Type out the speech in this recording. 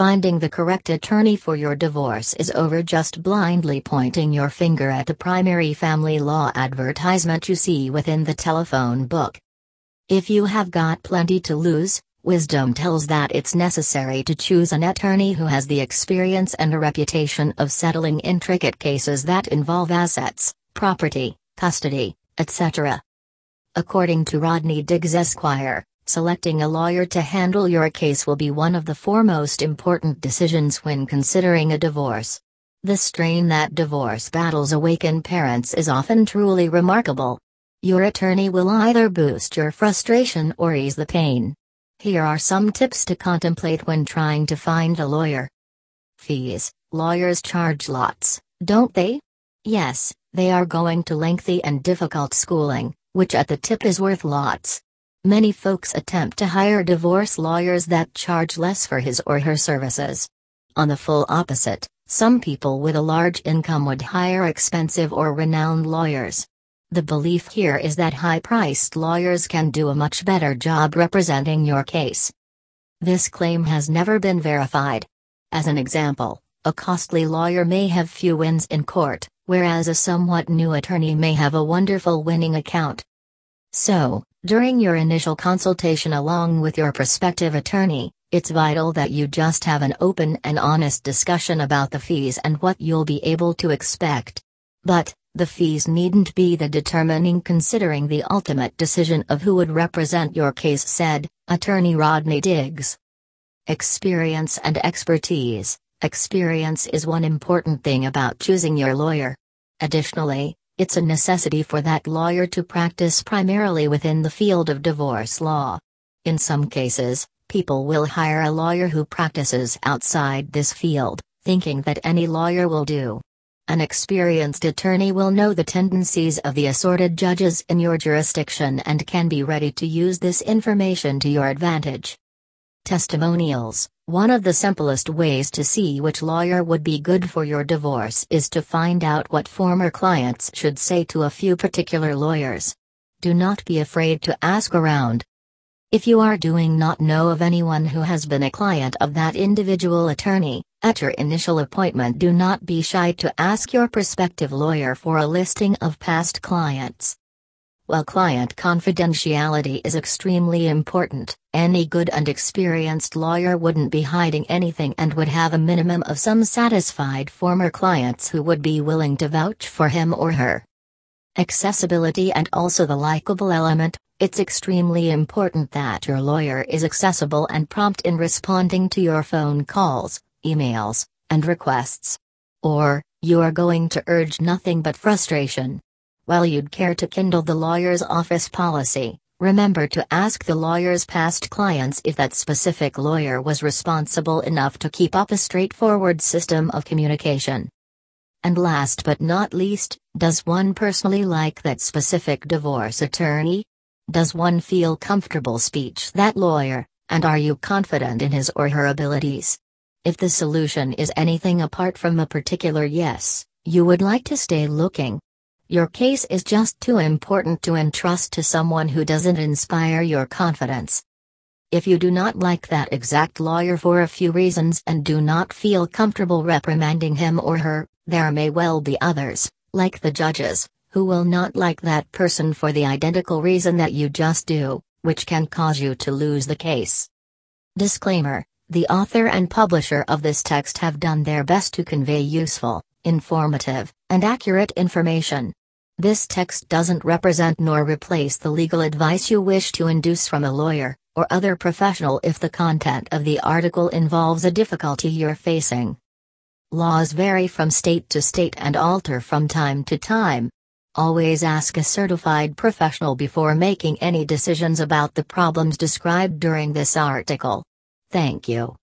Finding the correct attorney for your divorce is over just blindly pointing your finger at the primary family law advertisement you see within the telephone book. If you have got plenty to lose, wisdom tells that it's necessary to choose an attorney who has the experience and a reputation of settling intricate cases that involve assets, property, custody, etc. According to Rodney Diggs Esquire, selecting a lawyer to handle your case will be one of the foremost important decisions when considering a divorce. The strain that divorce battles awaken parents is often truly remarkable. Your attorney will either boost your frustration or ease the pain. Here are some tips to contemplate when trying to find a lawyer. Fees Lawyers charge lots, don't they? Yes, they are going to lengthy and difficult schooling, which at the tip is worth lots. Many folks attempt to hire divorce lawyers that charge less for his or her services. On the full opposite, some people with a large income would hire expensive or renowned lawyers. The belief here is that high priced lawyers can do a much better job representing your case. This claim has never been verified. As an example, a costly lawyer may have few wins in court, whereas a somewhat new attorney may have a wonderful winning account. So, during your initial consultation along with your prospective attorney, it's vital that you just have an open and honest discussion about the fees and what you'll be able to expect. But, the fees needn't be the determining considering the ultimate decision of who would represent your case, said Attorney Rodney Diggs. Experience and expertise. Experience is one important thing about choosing your lawyer. Additionally, it's a necessity for that lawyer to practice primarily within the field of divorce law. In some cases, people will hire a lawyer who practices outside this field, thinking that any lawyer will do. An experienced attorney will know the tendencies of the assorted judges in your jurisdiction and can be ready to use this information to your advantage. Testimonials One of the simplest ways to see which lawyer would be good for your divorce is to find out what former clients should say to a few particular lawyers. Do not be afraid to ask around. If you are doing not know of anyone who has been a client of that individual attorney, at your initial appointment do not be shy to ask your prospective lawyer for a listing of past clients. While client confidentiality is extremely important, any good and experienced lawyer wouldn't be hiding anything and would have a minimum of some satisfied former clients who would be willing to vouch for him or her. Accessibility and also the likable element it's extremely important that your lawyer is accessible and prompt in responding to your phone calls, emails, and requests. Or, you are going to urge nothing but frustration. While you'd care to kindle the lawyer's office policy, remember to ask the lawyer's past clients if that specific lawyer was responsible enough to keep up a straightforward system of communication. And last but not least, does one personally like that specific divorce attorney? Does one feel comfortable speech that lawyer, and are you confident in his or her abilities? If the solution is anything apart from a particular yes, you would like to stay looking, your case is just too important to entrust to someone who doesn't inspire your confidence. If you do not like that exact lawyer for a few reasons and do not feel comfortable reprimanding him or her, there may well be others, like the judges, who will not like that person for the identical reason that you just do, which can cause you to lose the case. Disclaimer The author and publisher of this text have done their best to convey useful, informative, and accurate information. This text doesn't represent nor replace the legal advice you wish to induce from a lawyer, or other professional if the content of the article involves a difficulty you're facing. Laws vary from state to state and alter from time to time. Always ask a certified professional before making any decisions about the problems described during this article. Thank you.